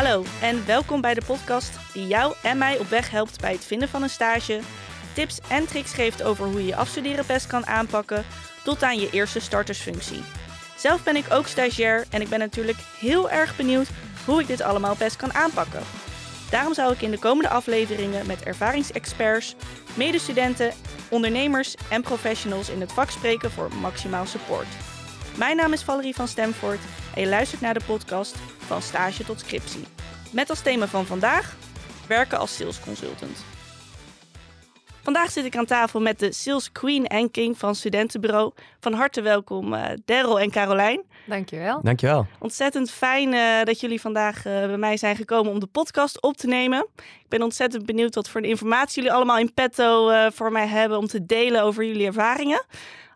Hallo en welkom bij de podcast die jou en mij op weg helpt bij het vinden van een stage, tips en tricks geeft over hoe je je afstuderen best kan aanpakken, tot aan je eerste startersfunctie. Zelf ben ik ook stagiair en ik ben natuurlijk heel erg benieuwd hoe ik dit allemaal best kan aanpakken. Daarom zou ik in de komende afleveringen met ervaringsexperts, medestudenten, ondernemers en professionals in het vak spreken voor maximaal support. Mijn naam is Valerie van Stemvoort en je luistert naar de podcast Van Stage tot Scriptie. Met als thema van vandaag werken als sales consultant. Vandaag zit ik aan tafel met de Sales Queen en King van Studentenbureau. Van harte welkom uh, Daryl en Carolijn. Dankjewel. Dankjewel. Ontzettend fijn uh, dat jullie vandaag uh, bij mij zijn gekomen om de podcast op te nemen. Ik ben ontzettend benieuwd wat voor informatie jullie allemaal in petto voor mij hebben om te delen over jullie ervaringen.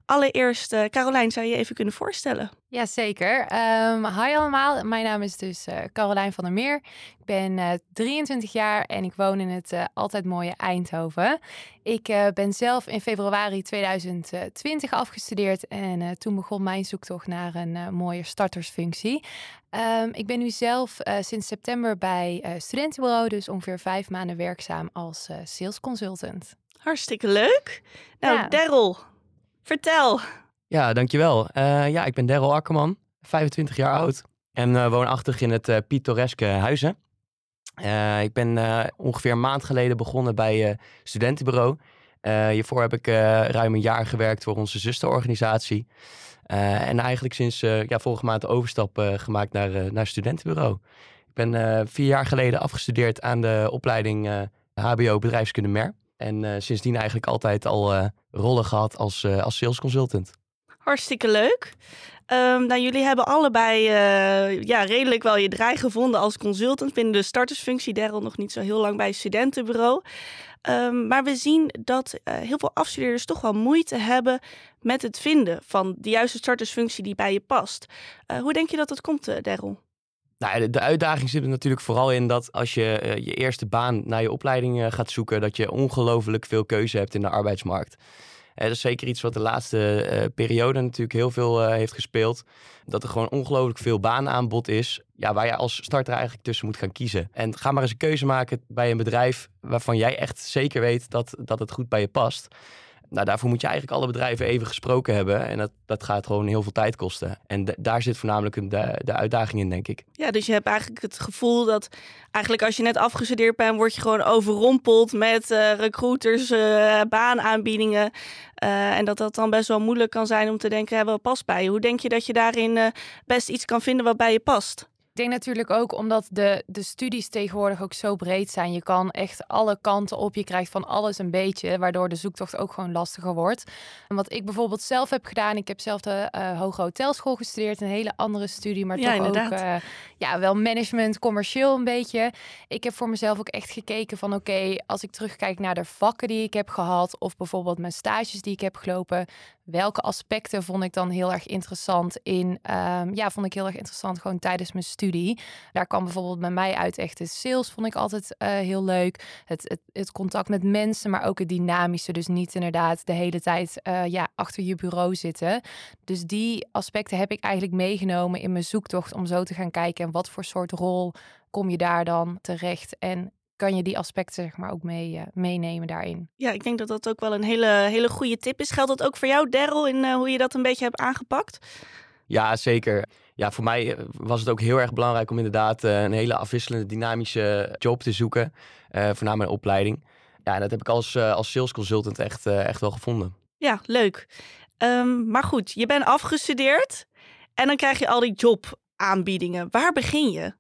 Allereerst, uh, Carolijn, zou je je even kunnen voorstellen? Jazeker. Um, hi allemaal, mijn naam is dus uh, Carolijn van der Meer. Ik ben uh, 23 jaar en ik woon in het altijd mooie Eindhoven. Ik ben zelf in februari 2020 afgestudeerd en toen begon mijn zoektocht naar een mooie startersfunctie. Um, ik ben nu zelf sinds september bij Studentenbureau, dus ongeveer vijf maanden werkzaam als sales consultant. Hartstikke leuk. Nou, ja. Daryl, Vertel. Ja, dankjewel. Uh, ja, ik ben Daryl Akkerman, 25 jaar oud en uh, woonachtig in het uh, pittoreske Huizen. ik ben ongeveer een maand geleden begonnen bij Studentenbureau. hiervoor heb ik ruim een jaar gewerkt voor onze zusterorganisatie. en eigenlijk sinds ja, vorige maand de overstap gemaakt naar, naar Studentenbureau. Ik ben vier jaar geleden afgestudeerd aan de opleiding HBO Bedrijfskunde MER. En uh, sindsdien eigenlijk altijd al uh, rollen gehad als, uh, als sales consultant. Hartstikke leuk. Um, nou, jullie hebben allebei ja, redelijk wel je draai gevonden als consultant binnen de startersfunctie. Daryl nog niet zo heel lang bij het studentenbureau. Um, maar we zien dat heel veel afstudeerders toch wel moeite hebben met het vinden van de juiste startersfunctie die bij je past. hoe denk je dat dat komt, Daryl? Nou, de, uitdaging zit er natuurlijk vooral in dat als je uh, je eerste baan naar je opleiding uh, gaat zoeken, dat je ongelooflijk veel keuze hebt in de arbeidsmarkt. Uh, dat is zeker iets wat de laatste periode natuurlijk heel veel heeft gespeeld. Dat er gewoon ongelooflijk veel baanaanbod is, ja, waar je als starter eigenlijk tussen moet gaan kiezen. En ga maar eens een keuze maken bij een bedrijf waarvan jij echt zeker weet dat, dat het goed bij je past. Nou, daarvoor moet je eigenlijk alle bedrijven even gesproken hebben. En dat, dat gaat gewoon heel veel tijd kosten. En daar zit voornamelijk de, de uitdaging in, denk ik. Ja, dus je hebt eigenlijk het gevoel dat eigenlijk als je net afgestudeerd bent, word je gewoon overrompeld met uh, recruiters, uh, baanaanbiedingen. Uh, en dat dat dan best wel moeilijk kan zijn om te denken, hebben wat past bij je? Hoe denk je dat je daarin best iets kan vinden wat bij je past? Ik denk natuurlijk ook omdat de, de studies tegenwoordig ook zo breed zijn. Je kan echt alle kanten op. Je krijgt van alles een beetje, waardoor de zoektocht ook gewoon lastiger wordt. En wat ik bijvoorbeeld zelf heb gedaan, ik heb zelf de uh, Hoge Hotelschool gestudeerd, een hele andere studie, maar ja, toch inderdaad. ook uh, ja, wel management, commercieel een beetje. Ik heb voor mezelf ook echt gekeken van oké, als ik terugkijk naar de vakken die ik heb gehad, of bijvoorbeeld mijn stages die ik heb gelopen, welke aspecten vond ik dan heel erg interessant in, um, ja, vond ik heel erg interessant gewoon tijdens mijn studie. Daar kwam bijvoorbeeld bij mij uit echt de sales vond ik altijd uh, heel leuk. Het, het, het, contact met mensen, maar ook het dynamische. Dus niet inderdaad de hele tijd uh, ja, achter je bureau zitten. Dus die aspecten heb ik eigenlijk meegenomen in mijn zoektocht om zo te gaan kijken en wat voor soort rol kom je daar dan terecht en kan je die aspecten zeg maar ook mee, uh, meenemen daarin. Ja, ik denk dat dat ook wel een hele, hele goede tip is. Geldt dat ook voor jou, Daryl, in uh, hoe je dat een beetje hebt aangepakt? Ja, zeker. Ja, voor mij eh, was het ook heel erg belangrijk om inderdaad een hele afwisselende, dynamische job te zoeken. Uh, voornamelijk mijn opleiding. Ja, en dat heb ik als, uh, als sales consultant echt, echt wel gevonden. Ja, leuk. Um, maar goed, je bent afgestudeerd en dan krijg je al die jobaanbiedingen. Waar begin je?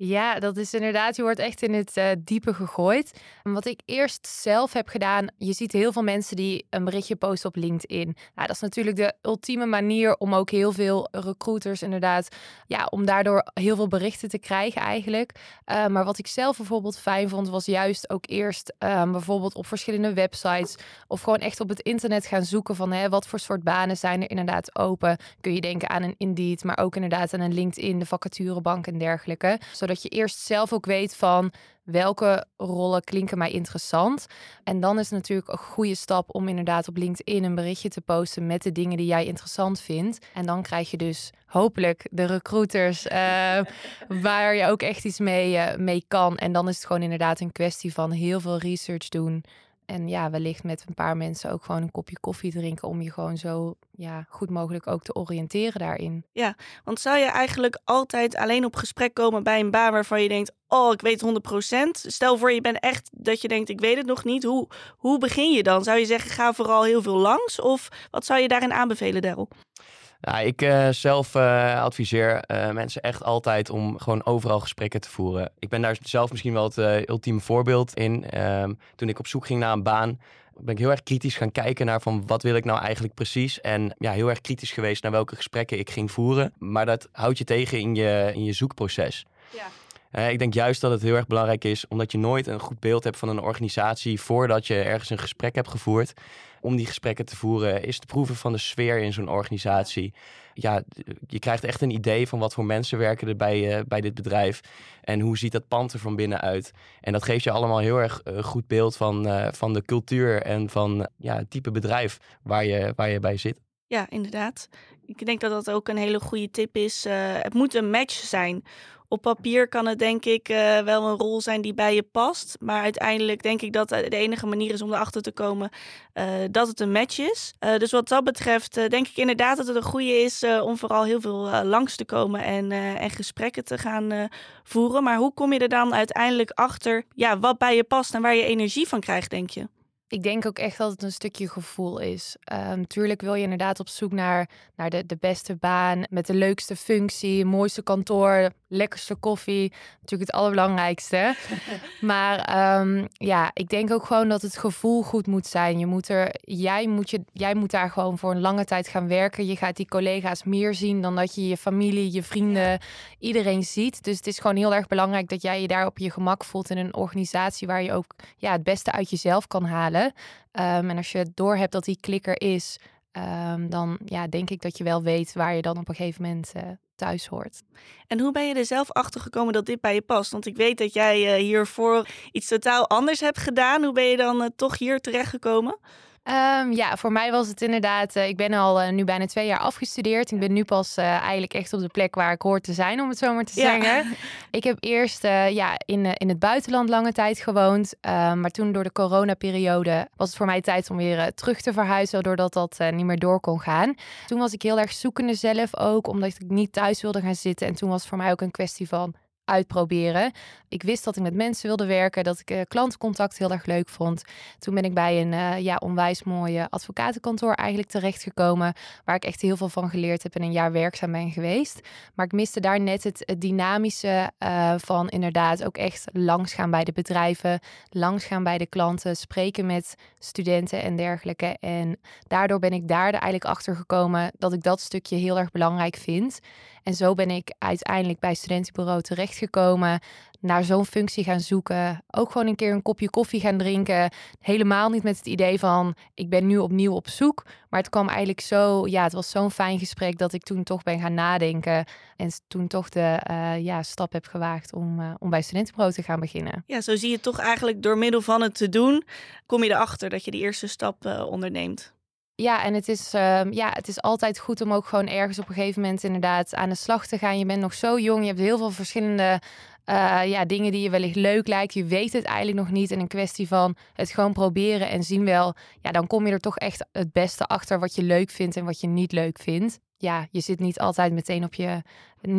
Ja, dat is inderdaad, je wordt echt in het uh, diepe gegooid. Wat ik eerst zelf heb gedaan, je ziet heel veel mensen die een berichtje posten op LinkedIn. Nou, dat is natuurlijk de ultieme manier om ook heel veel recruiters inderdaad, ja, om daardoor heel veel berichten te krijgen eigenlijk. Uh, maar wat ik zelf bijvoorbeeld fijn vond, was juist ook eerst uh, bijvoorbeeld op verschillende websites of gewoon echt op het internet gaan zoeken van hè, wat voor soort banen zijn er inderdaad open. Kun je denken aan een Indeed, maar ook inderdaad aan een LinkedIn, de vacaturebank en dergelijke. Zodat zodat je eerst zelf ook weet van welke rollen klinken mij interessant. En dan is het natuurlijk een goede stap om inderdaad op LinkedIn een berichtje te posten met de dingen die jij interessant vindt. En dan krijg je dus hopelijk de recruiters uh, waar je ook echt iets mee, uh, mee kan. En dan is het gewoon inderdaad een kwestie van heel veel research doen. En ja, wellicht met een paar mensen ook gewoon een kopje koffie drinken om je gewoon zo ja, goed mogelijk ook te oriënteren daarin. Ja, want zou je eigenlijk altijd alleen op gesprek komen bij een baan waarvan je denkt, oh, ik weet 100%. Stel voor je bent echt dat je denkt, ik weet het nog niet. Hoe, hoe begin je dan? Zou je zeggen, ga vooral heel veel langs? Of wat zou je daarin aanbevelen, Daryl? Nou, ik uh, zelf uh, adviseer uh, mensen echt altijd om gewoon overal gesprekken te voeren. Ik ben daar zelf misschien wel het ultieme voorbeeld in. Um, toen ik op zoek ging naar een baan, ben ik heel erg kritisch gaan kijken naar van wat wil ik nou eigenlijk precies. En ja, heel erg kritisch geweest naar welke gesprekken ik ging voeren. Maar dat houdt je tegen in je, in je zoekproces. Ja. Uh, ik denk juist dat het heel erg belangrijk is, omdat je nooit een goed beeld hebt van een organisatie voordat je ergens een gesprek hebt gevoerd. Om die gesprekken te voeren, is te proeven van de sfeer in zo'n organisatie. Ja, je krijgt echt een idee van wat voor mensen werken er bij, uh, bij dit bedrijf. En hoe ziet dat pand er van binnen uit. En dat geeft je allemaal heel erg een goed beeld van, uh, van de cultuur en van ja, het type bedrijf waar je, waar je bij zit. Ja, inderdaad. Ik denk dat dat ook een hele goede tip is. het moet een match zijn op papier kan het denk ik uh, wel een rol zijn die bij je past. Maar uiteindelijk denk ik dat de enige manier is om erachter te komen uh, dat het een match is. Dus wat dat betreft denk ik inderdaad dat het een goede is om vooral heel veel langs te komen en, en gesprekken te gaan voeren. Maar hoe kom je er dan uiteindelijk achter ja, wat bij je past en waar je energie van krijgt, denk je? Ik denk ook echt dat het een stukje gevoel is. Um, tuurlijk wil je inderdaad op zoek naar, naar de, de beste baan met de leukste functie, mooiste kantoor, lekkerste koffie. Natuurlijk het allerbelangrijkste. maar ehm, ja, ik denk ook gewoon dat het gevoel goed moet zijn. Je moet er, jij, moet je, jij moet daar gewoon voor een lange tijd gaan werken. Je gaat die collega's meer zien dan dat je je familie, je vrienden, iedereen ziet. Dus het is gewoon heel erg belangrijk dat jij je daar op je gemak voelt in een organisatie waar je ook ja, het beste uit jezelf kan halen. Um, en als je doorhebt dat die klikker is, um, dan ja, denk ik dat je wel weet waar je dan op een gegeven moment uh, thuis hoort. En hoe ben je er zelf achter gekomen dat dit bij je past? Want ik weet dat jij uh, hiervoor iets totaal anders hebt gedaan. Hoe ben je dan uh, toch hier terechtgekomen? Um, ja, voor mij was het inderdaad. Uh, ik ben al uh, nu bijna twee jaar afgestudeerd. Ik ben nu pas uh, eigenlijk echt op de plek waar ik hoor te zijn, om het zo maar te ja. zeggen. Ik heb eerst ja, in, in het buitenland lange tijd gewoond. Ehm, maar toen door de coronaperiode was het voor mij tijd om weer terug te verhuizen, doordat dat niet meer door kon gaan. Toen was ik heel erg zoekende zelf ook, omdat ik niet thuis wilde gaan zitten. En toen was het voor mij ook een kwestie van uitproberen. Ik wist dat ik met mensen wilde werken, dat ik uh, klantencontact heel erg leuk vond. Toen ben ik bij een uh, ja, onwijs mooie advocatenkantoor eigenlijk terechtgekomen, waar ik echt heel veel van geleerd heb en een jaar werkzaam ben geweest. Maar ik miste daar net het, dynamische uh, van inderdaad ook echt langsgaan bij de bedrijven, langsgaan bij de klanten, spreken met studenten en dergelijke. En daardoor ben ik daar eigenlijk achter gekomen dat ik dat stukje heel erg belangrijk vind. En zo ben ik uiteindelijk bij studentenbureau terechtgekomen. Naar zo'n functie gaan zoeken. Ook gewoon een keer een kopje koffie gaan drinken. Helemaal niet met het idee van ik ben nu opnieuw op zoek. Maar het kwam eigenlijk zo, ja, het was zo'n fijn gesprek dat ik toen toch ben gaan nadenken. En toen toch de uh, ja, stap heb gewaagd om, uh, om bij studentenbureau te gaan beginnen. Ja, zo zie je toch eigenlijk door middel van het te doen, kom je erachter dat je die eerste stap uh, onderneemt. Ja, en het is, uh, ja, het is altijd goed om ook gewoon ergens op een gegeven moment inderdaad aan de slag te gaan. Je bent nog zo jong, je hebt heel veel verschillende uh, ja, dingen die je wellicht leuk lijkt. Je weet het eigenlijk nog niet. En een kwestie van het gewoon proberen en zien wel. Ja, dan kom je er toch echt het beste achter wat je leuk vindt en wat je niet leuk vindt. Ja, je zit niet altijd meteen op je.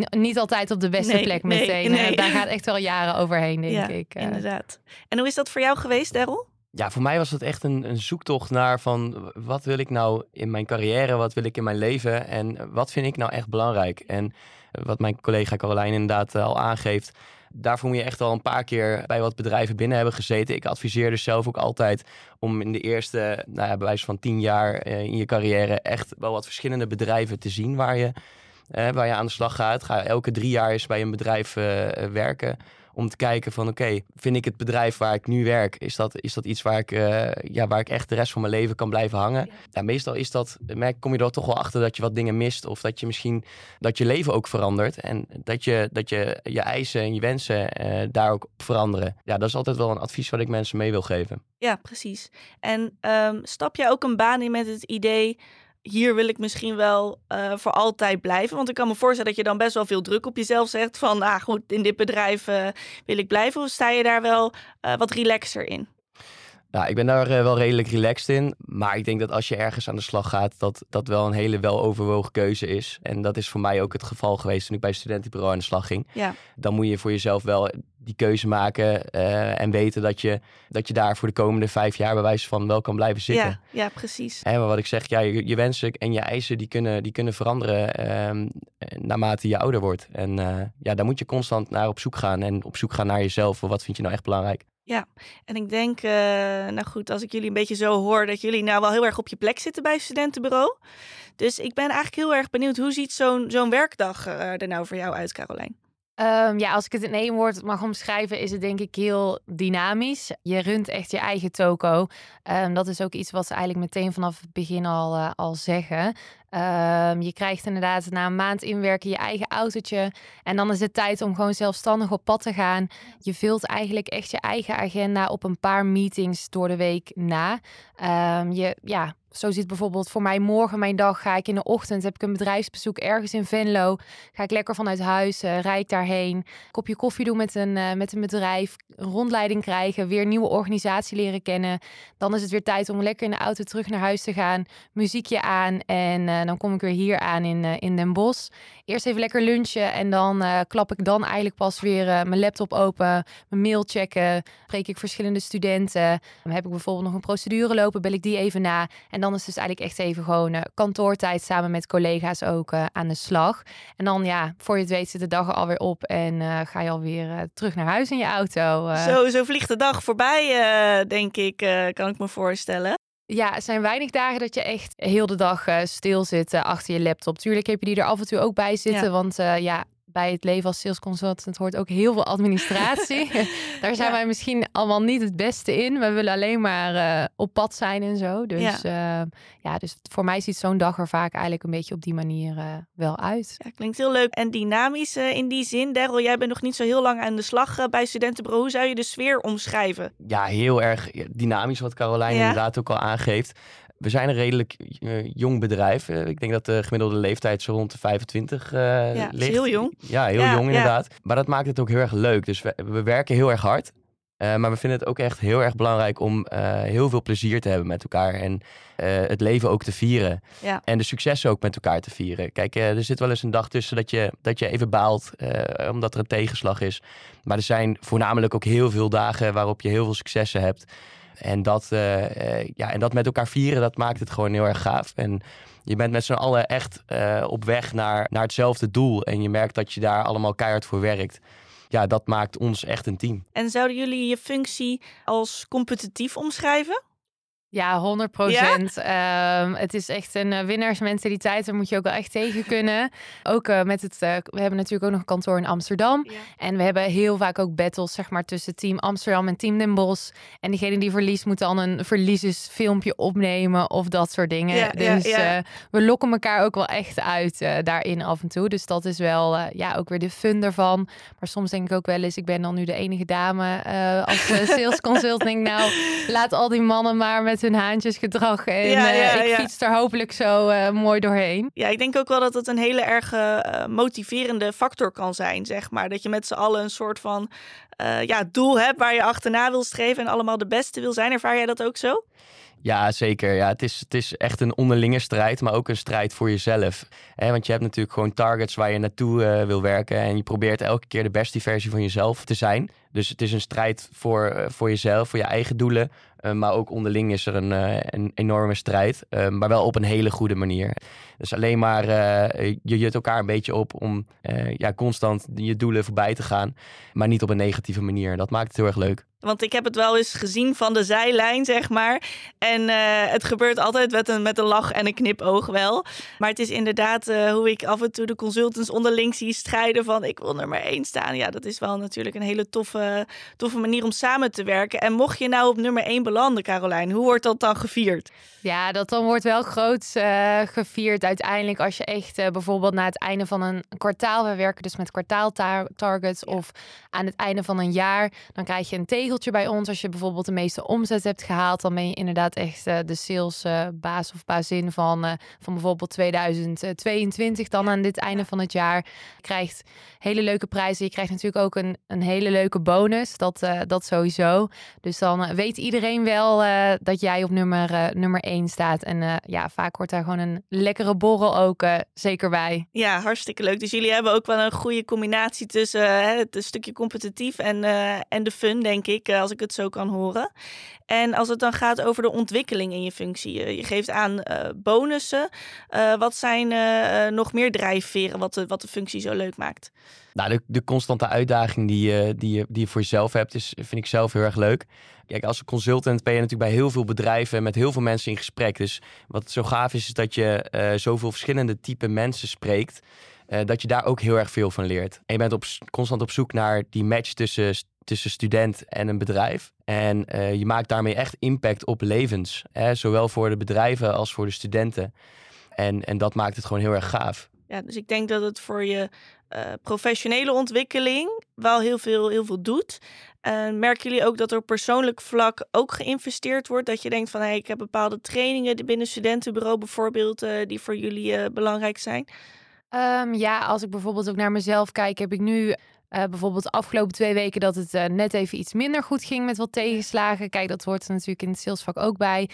Niet altijd op de beste nee, plek meteen. Nee. Daar gaat echt wel jaren overheen, denk ja, ik. Uh. Inderdaad. En hoe is dat voor jou geweest, Daryl? Ja, voor mij was het echt een, een, zoektocht naar van wat wil ik nou in mijn carrière, wat wil ik in mijn leven en wat vind ik nou echt belangrijk. En wat mijn collega Carolijn inderdaad al aangeeft, daarvoor moet je echt al een paar keer bij wat bedrijven binnen hebben gezeten. Ik adviseer dus zelf ook altijd om in de eerste, nou ja, bij wijze van tien jaar in je carrière echt wel wat verschillende bedrijven te zien waar je, waar je aan de slag gaat. Ga elke drie jaar eens bij een bedrijf werken Om te kijken van oké, vind ik het bedrijf waar ik nu werk, is dat, is dat iets waar ik, eh, ja, waar ik echt de rest van mijn leven kan blijven hangen? Ja. meestal is dat, merk, kom je er toch wel achter dat je wat dingen mist. Of dat je misschien dat je leven ook verandert. En dat je dat je, je eisen en je wensen uh, daar ook op veranderen. Ja, dat is altijd wel een advies wat ik mensen mee wil geven. Ja, precies. En um, stap jij ook een baan in met het idee hier wil ik misschien wel uh, voor altijd blijven. Want ik kan me voorstellen dat je dan best wel veel druk op jezelf zegt. Van, ah goed, in dit bedrijf uh, wil ik blijven. Of sta je daar wel uh, wat relaxer in? Nou, ik ben daar wel redelijk relaxed in. Maar ik denk dat als je ergens aan de slag gaat, dat dat wel een hele weloverwogen keuze is. En dat is voor mij ook het geval geweest toen ik bij studentenbureau aan de slag ging. Ja. Dan moet je voor jezelf wel die keuze maken uh, en weten dat je, dat je daar voor de komende vijf jaar bij wijze van wel kan blijven zitten. Ja, ja precies. En maar wat ik zeg, ja, je, je, wensen en je eisen die kunnen, die kunnen veranderen uh, naarmate je ouder wordt. En uh, ja, daar moet je constant naar op zoek gaan en op zoek gaan naar jezelf. Wat vind je nou echt belangrijk? Ja, en ik denk, uh, nou goed, als ik jullie een beetje zo hoor, dat jullie nou wel heel erg op je plek zitten bij studentenbureau. Dus ik ben eigenlijk heel erg benieuwd, hoe ziet zo'n zo'n werkdag er nou voor jou uit, Carolijn? Um, ja, als ik het in één woord mag omschrijven, is het denk ik heel dynamisch. Je runt echt je eigen toko. Um, dat is ook iets wat ze eigenlijk meteen vanaf het begin al, uh, al zeggen. Um, je krijgt inderdaad na een maand inwerken je eigen autootje. En dan is het tijd om gewoon zelfstandig op pad te gaan. Je vult eigenlijk echt je eigen agenda op een paar meetings door de week na. je, ja, zo ziet bijvoorbeeld voor mij morgen mijn dag. Ga ik in de ochtend, heb ik een bedrijfsbezoek ergens in Venlo. Ga ik lekker vanuit huis, uh, rijd ik daarheen. Kopje koffie doen met een, uh, met een bedrijf. Rondleiding krijgen, weer nieuwe organisatie leren kennen. Dan is het weer tijd om lekker in de auto terug naar huis te gaan. Muziekje aan en uh, dan kom ik weer hier aan in, in Den Bosch. Eerst even lekker lunchen en dan klap ik dan eigenlijk pas weer mijn laptop open. Mijn mail checken. Spreek ik verschillende studenten. Dan heb ik bijvoorbeeld nog een procedure lopen, bel ik die even na. En dan is dus eigenlijk echt even gewoon kantoortijd samen met collega's ook aan de slag. En dan ja, voor je het weet zit de dag er alweer op en ga je alweer terug naar huis in je auto. Zo, zo vliegt de dag voorbij, denk ik, kan ik me voorstellen. Ja, er zijn weinig dagen dat je echt heel de dag stil zit achter je laptop. Tuurlijk heb je die er af en toe ook bij zitten, ja. want ja, bij het leven als sales consultant hoort ook heel veel administratie. Daar zijn wij misschien allemaal niet het beste in. We willen alleen maar uh, op pad zijn en zo. Dus ja, uh, ja dus voor mij ziet zo'n dag er vaak eigenlijk een beetje op die manier uh, wel uit. Ja, klinkt heel leuk en dynamisch in die zin. Daryl, jij bent nog niet zo heel lang aan de slag bij Studentenbureau. Hoe zou je de sfeer omschrijven? Ja, heel erg dynamisch wat Caroline ja. inderdaad ook al aangeeft we zijn een redelijk uh, jong bedrijf. Uh, ik denk dat de gemiddelde leeftijd zo rond de 25 uh, ja, ligt. heel jong. Ja, heel ja, jong inderdaad. Ja. Maar dat maakt het ook heel erg leuk. Dus we, we werken heel erg hard. maar we vinden het ook echt heel erg belangrijk om heel veel plezier te hebben met elkaar. En het leven ook te vieren. En de successen ook met elkaar te vieren. Kijk, er zit wel eens een dag tussen dat je, dat je even baalt omdat er een tegenslag is. Maar er zijn voornamelijk ook heel veel dagen waarop je heel veel successen hebt. En dat, uh, ja, en dat met elkaar vieren, dat maakt het gewoon heel erg gaaf. En je bent met z'n allen echt uh, op weg naar, naar hetzelfde doel. En je merkt dat je daar allemaal keihard voor werkt. Ja, dat maakt ons echt een team. En zouden jullie je functie als competitief omschrijven? Ja, 100 procent. Ja? Um, het is echt een uh, winnaarsmentaliteit. Daar moet je ook wel echt tegen kunnen. Ook uh, met het. Uh, we hebben natuurlijk ook nog een kantoor in Amsterdam. Ja. En we hebben heel vaak ook battles, zeg maar, tussen team Amsterdam en team Den Bosch. En degene die verliest moet dan een verliezensfilmpje opnemen of dat soort dingen. Ja, dus we lokken elkaar ook wel echt uit daarin af en toe. Dus dat is wel, ja, ook weer de fun ervan. Maar soms denk ik ook wel eens, ik ben dan nu de enige dame als sales consulting. nou, laat al die mannen maar met hun haantjesgedrag. En ja, ja, uh, ik ja. fiets er hopelijk zo uh, mooi doorheen. Ja, ik denk ook wel dat het een hele erg uh, motiverende factor kan zijn, zeg maar. Dat je met z'n allen een soort van ja, doel hebt waar je achterna wil streven en allemaal de beste wil zijn. Ervaar jij dat ook zo? Ja, zeker. Ja, het, is, het is echt een onderlinge strijd, maar ook een strijd voor jezelf. Want je hebt natuurlijk gewoon targets waar je naartoe uh, wil werken. En je probeert elke keer de beste versie van jezelf te zijn. Dus het is een strijd voor, uh, voor jezelf, voor je eigen doelen. Uh, maar ook onderling is er een, een enorme strijd. maar wel op een hele goede manier. Dus alleen maar je jut elkaar een beetje op om ja, constant je doelen voorbij te gaan. Maar niet op een negatieve manier. Dat maakt het heel erg leuk. Want ik heb het wel eens gezien van de zijlijn, zeg maar. En eh, het gebeurt altijd met een, met een lach en een knipoog wel. Maar het is inderdaad uh, hoe ik af en toe de consultants onderling zie strijden van ik wil nummer één staan. Ja, dat is wel natuurlijk een hele toffe, toffe manier om samen te werken. En mocht je nou op nummer één belanden, Carolijn, hoe wordt dat dan gevierd? Ja, dat dan wordt wel groot uh, gevierd uiteindelijk als je echt bijvoorbeeld na het einde van een kwartaal, we werken dus met kwartaaltargets ja. of aan het einde van een jaar, dan krijg je een tegen bij ons. Als je bijvoorbeeld de meeste omzet hebt gehaald, dan ben je inderdaad echt uh, de salesbaas uh, of bazin van, uh, van bijvoorbeeld 2022 dan aan dit einde van het jaar. Je krijgt hele leuke prijzen. Je krijgt natuurlijk ook een, een hele leuke bonus. Dat, dat sowieso. Dus dan weet iedereen wel dat jij op nummer, nummer 1 staat. En ja, vaak wordt daar gewoon een lekkere borrel ook zeker bij. Ja, hartstikke leuk. Dus jullie hebben ook wel een goede combinatie tussen het stukje competitief en, en de fun, denk ik. Eh, als ik het zo kan horen. En als het dan gaat over de ontwikkeling in je functie. Je geeft aan uh, bonussen. Uh, wat zijn uh, nog meer drijfveren wat de, wat de functie zo leuk maakt? Nou, de, de constante uitdaging die je, die, je, die je voor jezelf hebt, is, vind ik zelf heel erg leuk. Kijk, als consultant ben je natuurlijk bij heel veel bedrijven met heel veel mensen in gesprek. Dus wat zo gaaf is, is dat je zoveel verschillende type mensen spreekt. Dat je daar ook heel erg veel van leert. En je bent op, constant op zoek naar die match tussen tussen student en een bedrijf. En uh, je maakt daarmee echt impact op levens. Hè? Zowel voor de bedrijven als voor de studenten. En, en dat maakt het gewoon heel erg gaaf. Ja, dus ik denk dat het voor je uh, professionele ontwikkeling wel heel veel, heel veel doet. Uh, merken jullie ook dat er op persoonlijk vlak ook geïnvesteerd wordt? Dat je denkt van ik heb bepaalde trainingen binnen studentenbureau bijvoorbeeld, die voor jullie belangrijk zijn? Um, ja, als ik bijvoorbeeld ook naar mezelf kijk, heb ik nu uh, bijvoorbeeld de afgelopen twee weken dat het uh, net even iets minder goed ging met wat tegenslagen. Kijk, dat hoort er natuurlijk in het salesvak ook bij.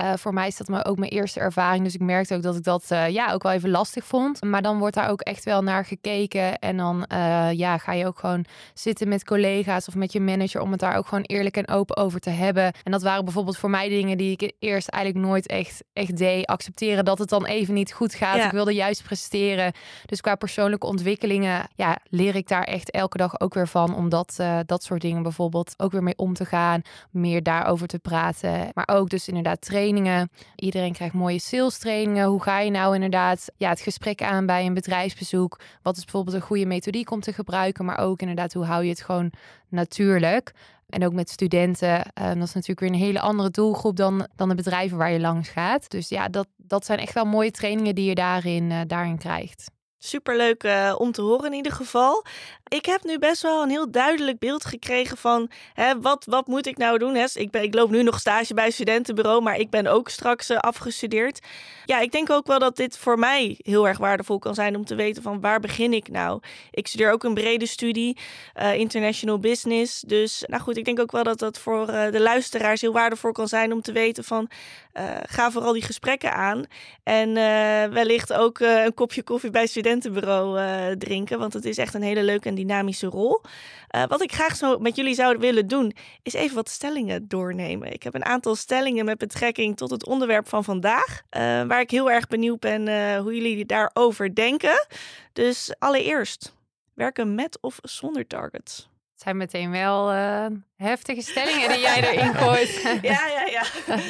Uh, voor mij is dat maar ook mijn eerste ervaring. Dus ik merkte ook dat ik dat ja, ook wel even lastig vond. Maar dan wordt daar ook echt wel naar gekeken. En dan ja, ga je ook gewoon zitten met collega's of met je manager om het daar ook gewoon eerlijk en open over te hebben. En dat waren bijvoorbeeld voor mij dingen die ik eerst eigenlijk nooit echt, echt deed. Accepteren dat het dan even niet goed gaat. Ja. Ik wilde juist presteren. Dus qua persoonlijke ontwikkelingen ja, leer ik daar echt elke dag ook weer van om dat, uh, dat soort dingen bijvoorbeeld ook weer mee om te gaan. Meer daarover te praten. Maar ook dus inderdaad trainingen. Iedereen krijgt mooie sales trainingen. Hoe ga je nou inderdaad ja, het gesprek aan bij een bedrijfsbezoek? Wat is bijvoorbeeld een goede methodiek om te gebruiken? Maar ook inderdaad, hoe hou je het gewoon natuurlijk? En ook met studenten. Uh, dat is natuurlijk weer een hele andere doelgroep dan, dan de bedrijven waar je langs gaat. Dus ja, dat, dat zijn echt wel mooie trainingen die je daarin, uh, daarin krijgt. Superleuk uh, om te horen in ieder geval. Ik heb nu best wel een heel duidelijk beeld gekregen van hè, wat, wat moet ik nou doen? Hè? Ik, ben, ik loop nu nog stage bij studentenbureau, maar ik ben ook straks uh, afgestudeerd. Ja, ik denk ook wel dat dit voor mij heel erg waardevol kan zijn om te weten van waar begin ik nou? Ik studeer ook een brede studie, uh, international business. Dus nou goed, ik denk ook wel dat dat voor de luisteraars heel waardevol kan zijn om te weten van ga vooral die gesprekken aan. En wellicht ook een kopje koffie bij studenten studentenbureau drinken. Want het is echt een hele leuke en dynamische rol. Uh, wat ik graag zo met jullie zou willen doen, is even wat stellingen doornemen. Ik heb een aantal stellingen met betrekking tot het onderwerp van vandaag. Uh, waar ik heel erg benieuwd ben hoe jullie daarover denken. Dus allereerst, werken met of zonder targets? Het zijn meteen wel heftige stellingen die jij erin gooit. ja, ja, ja.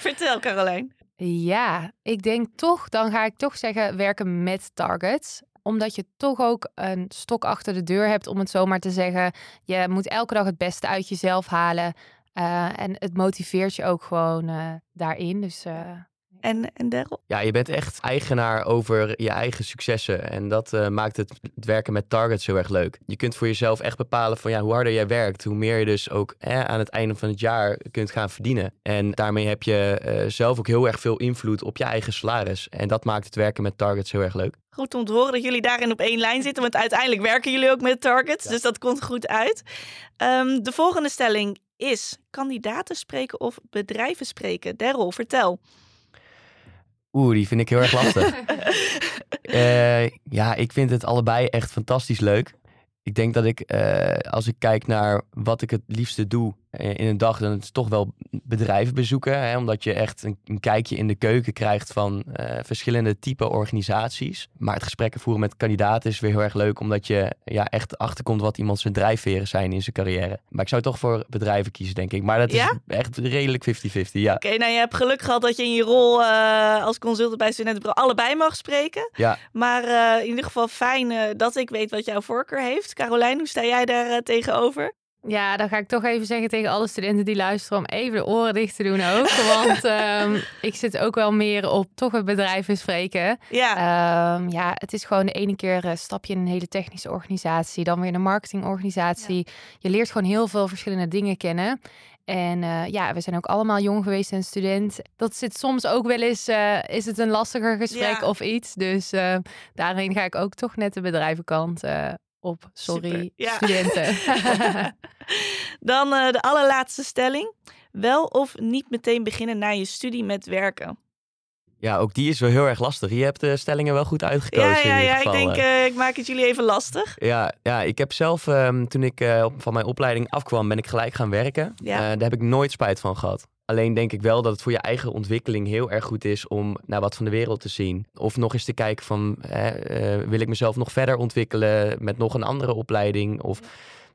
Vertel, Carolijn. Ja, ik denk toch, dan ga ik toch zeggen werken met targets omdat je toch ook een stok achter de deur hebt, om het zo maar te zeggen. Je moet elke dag het beste uit jezelf halen. Uh, en het motiveert je ook gewoon uh, daarin. Dus uh, en, en? Ja, je bent echt eigenaar over je eigen successen. En dat uh, maakt het, het, werken met targets heel erg leuk. Je kunt voor jezelf echt bepalen van ja, hoe harder jij werkt, hoe meer je dus ook aan het einde van het jaar kunt gaan verdienen. En daarmee heb je uh, zelf ook heel erg veel invloed op je eigen salaris. En dat maakt het werken met targets heel erg leuk. Goed om te horen dat jullie daarin op één lijn zitten, want uiteindelijk werken jullie ook met targets. Ja. Dus dat komt goed uit. Um, de volgende stelling is kandidaten spreken of bedrijven spreken. Daryl, vertel. Oeh, die vind ik heel erg lastig. uh, ja, ik vind het allebei echt fantastisch leuk. Ik denk dat ik, uh, als ik kijk naar wat ik het liefste doe, eh, in een dag, dan is het toch wel bedrijven bezoeken. Hè, omdat je echt een, een kijkje in de keuken krijgt van eh, verschillende type organisaties. Maar het gesprekken voeren met kandidaten is weer heel erg leuk, omdat je ja, echt achterkomt wat iemand zijn drijfveren zijn in zijn carrière. Maar ik zou toch voor bedrijven kiezen, denk ik. Maar dat is Ja? echt redelijk 50-50, ja. Oké, nou je hebt geluk gehad dat je in je rol eh, als consultant bij Studentenbureau allebei mag spreken. Ja. Maar eh, in ieder geval fijn eh, dat ik weet wat jouw voorkeur heeft. Carolijn, hoe sta jij daar eh, tegenover? Ja, dan ga ik toch even zeggen tegen alle studenten die luisteren om even de oren dicht te doen ook. Want ehm, ik zit ook wel meer op toch het bedrijven spreken. Ja, Ehm, ja, het is gewoon de ene keer eh, stap je in een hele technische organisatie, dan weer in een marketingorganisatie. Je leert gewoon heel veel verschillende dingen kennen. En eh, ja, we zijn ook allemaal jong geweest en student. Dat zit soms ook wel eens, eh, is het een lastiger gesprek Ja. of iets. Dus eh, daarin ga ik ook toch net de bedrijvenkant eh, op. Sorry, Super, ja. studenten. dan eh, de allerlaatste stelling. Wel of niet meteen beginnen na je studie met werken? Ja, ook die is wel heel erg lastig. Je hebt de stellingen wel goed uitgekozen Ja, ja, in ieder ja. Ik denk, eh. eh, ik maak het jullie even lastig. Ja, ja, ik heb zelf, ehm, toen ik eh, op- van mijn opleiding afkwam, ben ik gelijk gaan werken. Ja. Eh, daar heb ik nooit spijt van gehad. Alleen denk ik wel dat het voor je eigen ontwikkeling heel erg goed is om naar wat van de wereld te zien. Of nog eens te kijken van, hè, eh, wil ik mezelf nog verder ontwikkelen met nog een andere opleiding? Of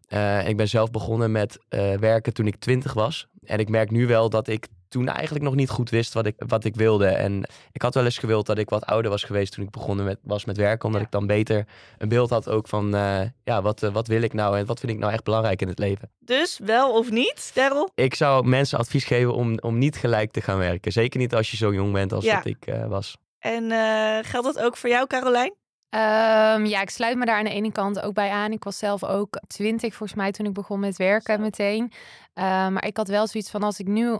eh, ik ben zelf begonnen met eh, werken toen ik twintig was. En ik merk nu wel dat ik toen eigenlijk nog niet goed wist wat ik, wat ik wilde. En ik had wel eens gewild dat ik wat ouder was geweest toen ik begonnen met, was met werken. Omdat Ja. ik dan beter een beeld had ook van, eh, ja, wat, eh, wat wil ik nou en wat vind ik nou echt belangrijk in het leven. Dus wel of niet, Daryl? Ik zou mensen advies geven om, om niet gelijk te gaan werken. Zeker niet als je zo jong bent als Ja. dat ik eh, was. En eh, geldt dat ook voor jou, Carolijn? Ehm, ja, ik sluit me daar aan de ene kant ook bij aan. Ik was zelf ook twintig volgens mij toen ik begon met werken meteen. Ehm, maar ik had wel zoiets van als ik nu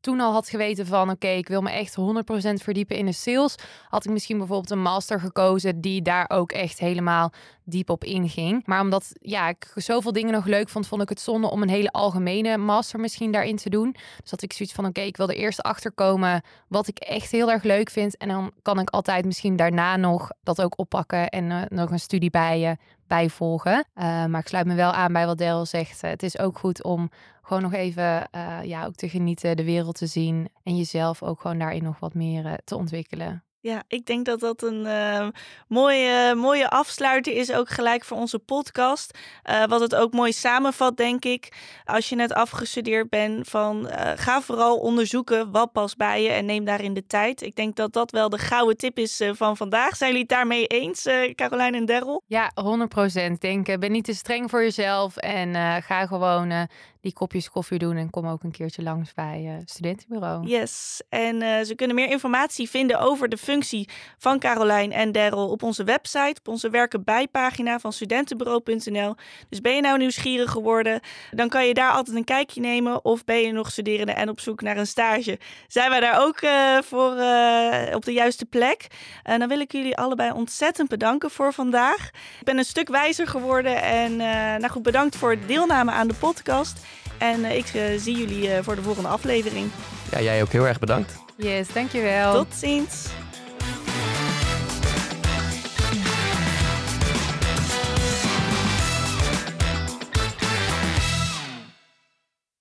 toen al had geweten van oké, ik wil me echt 100% verdiepen in de sales, had ik misschien bijvoorbeeld een master gekozen die daar ook echt helemaal diep op inging. Maar omdat ja, ik zoveel dingen nog leuk vond, vond ik het zonde om een hele algemene master misschien daarin te doen. Dus had ik zoiets van oké, ik wil er eerst achter komen wat ik echt heel erg leuk vind en dan kan ik altijd misschien daarna nog dat ook oppakken en eh, nog een studie bij je bijvolgen. Eh, maar ik sluit me wel aan bij wat Daryl zegt. Eh, het is ook goed om gewoon nog even eh, ja, ook te genieten, de wereld te zien en jezelf ook gewoon daarin nog wat meer eh, te ontwikkelen. Ja, ik denk dat dat een eh, mooie, mooie afsluiter is, ook gelijk voor onze podcast. Wat het ook mooi samenvat, denk ik. Als je net afgestudeerd bent, van ga vooral onderzoeken wat past bij je en neem daarin de tijd. Ik denk dat dat wel de gouden tip is van vandaag. Zijn jullie het daarmee eens, Carolijn en Daryl? Ja, 100%. Denk, eh, ben niet te streng voor jezelf en ga gewoon die kopjes koffie doen en kom ook een keertje langs bij eh studentenbureau. Yes, en eh, ze kunnen meer informatie vinden over de functie van Carolijn en Daryl op onze website, op onze werken bij pagina van studentenbureau.nl. Dus ben je nou nieuwsgierig geworden, dan kan je daar altijd een kijkje nemen. Of ben je nog studerende en op zoek naar een stage, zijn wij daar ook eh, voor op de juiste plek. En dan wil ik jullie allebei ontzettend bedanken voor vandaag. Ik ben een stuk wijzer geworden en nou goed, bedankt voor het deelname aan de podcast. En eh, ik eh, zie jullie eh, voor de volgende aflevering. Ja, jij ook heel erg bedankt. Yes, dankjewel. Tot ziens.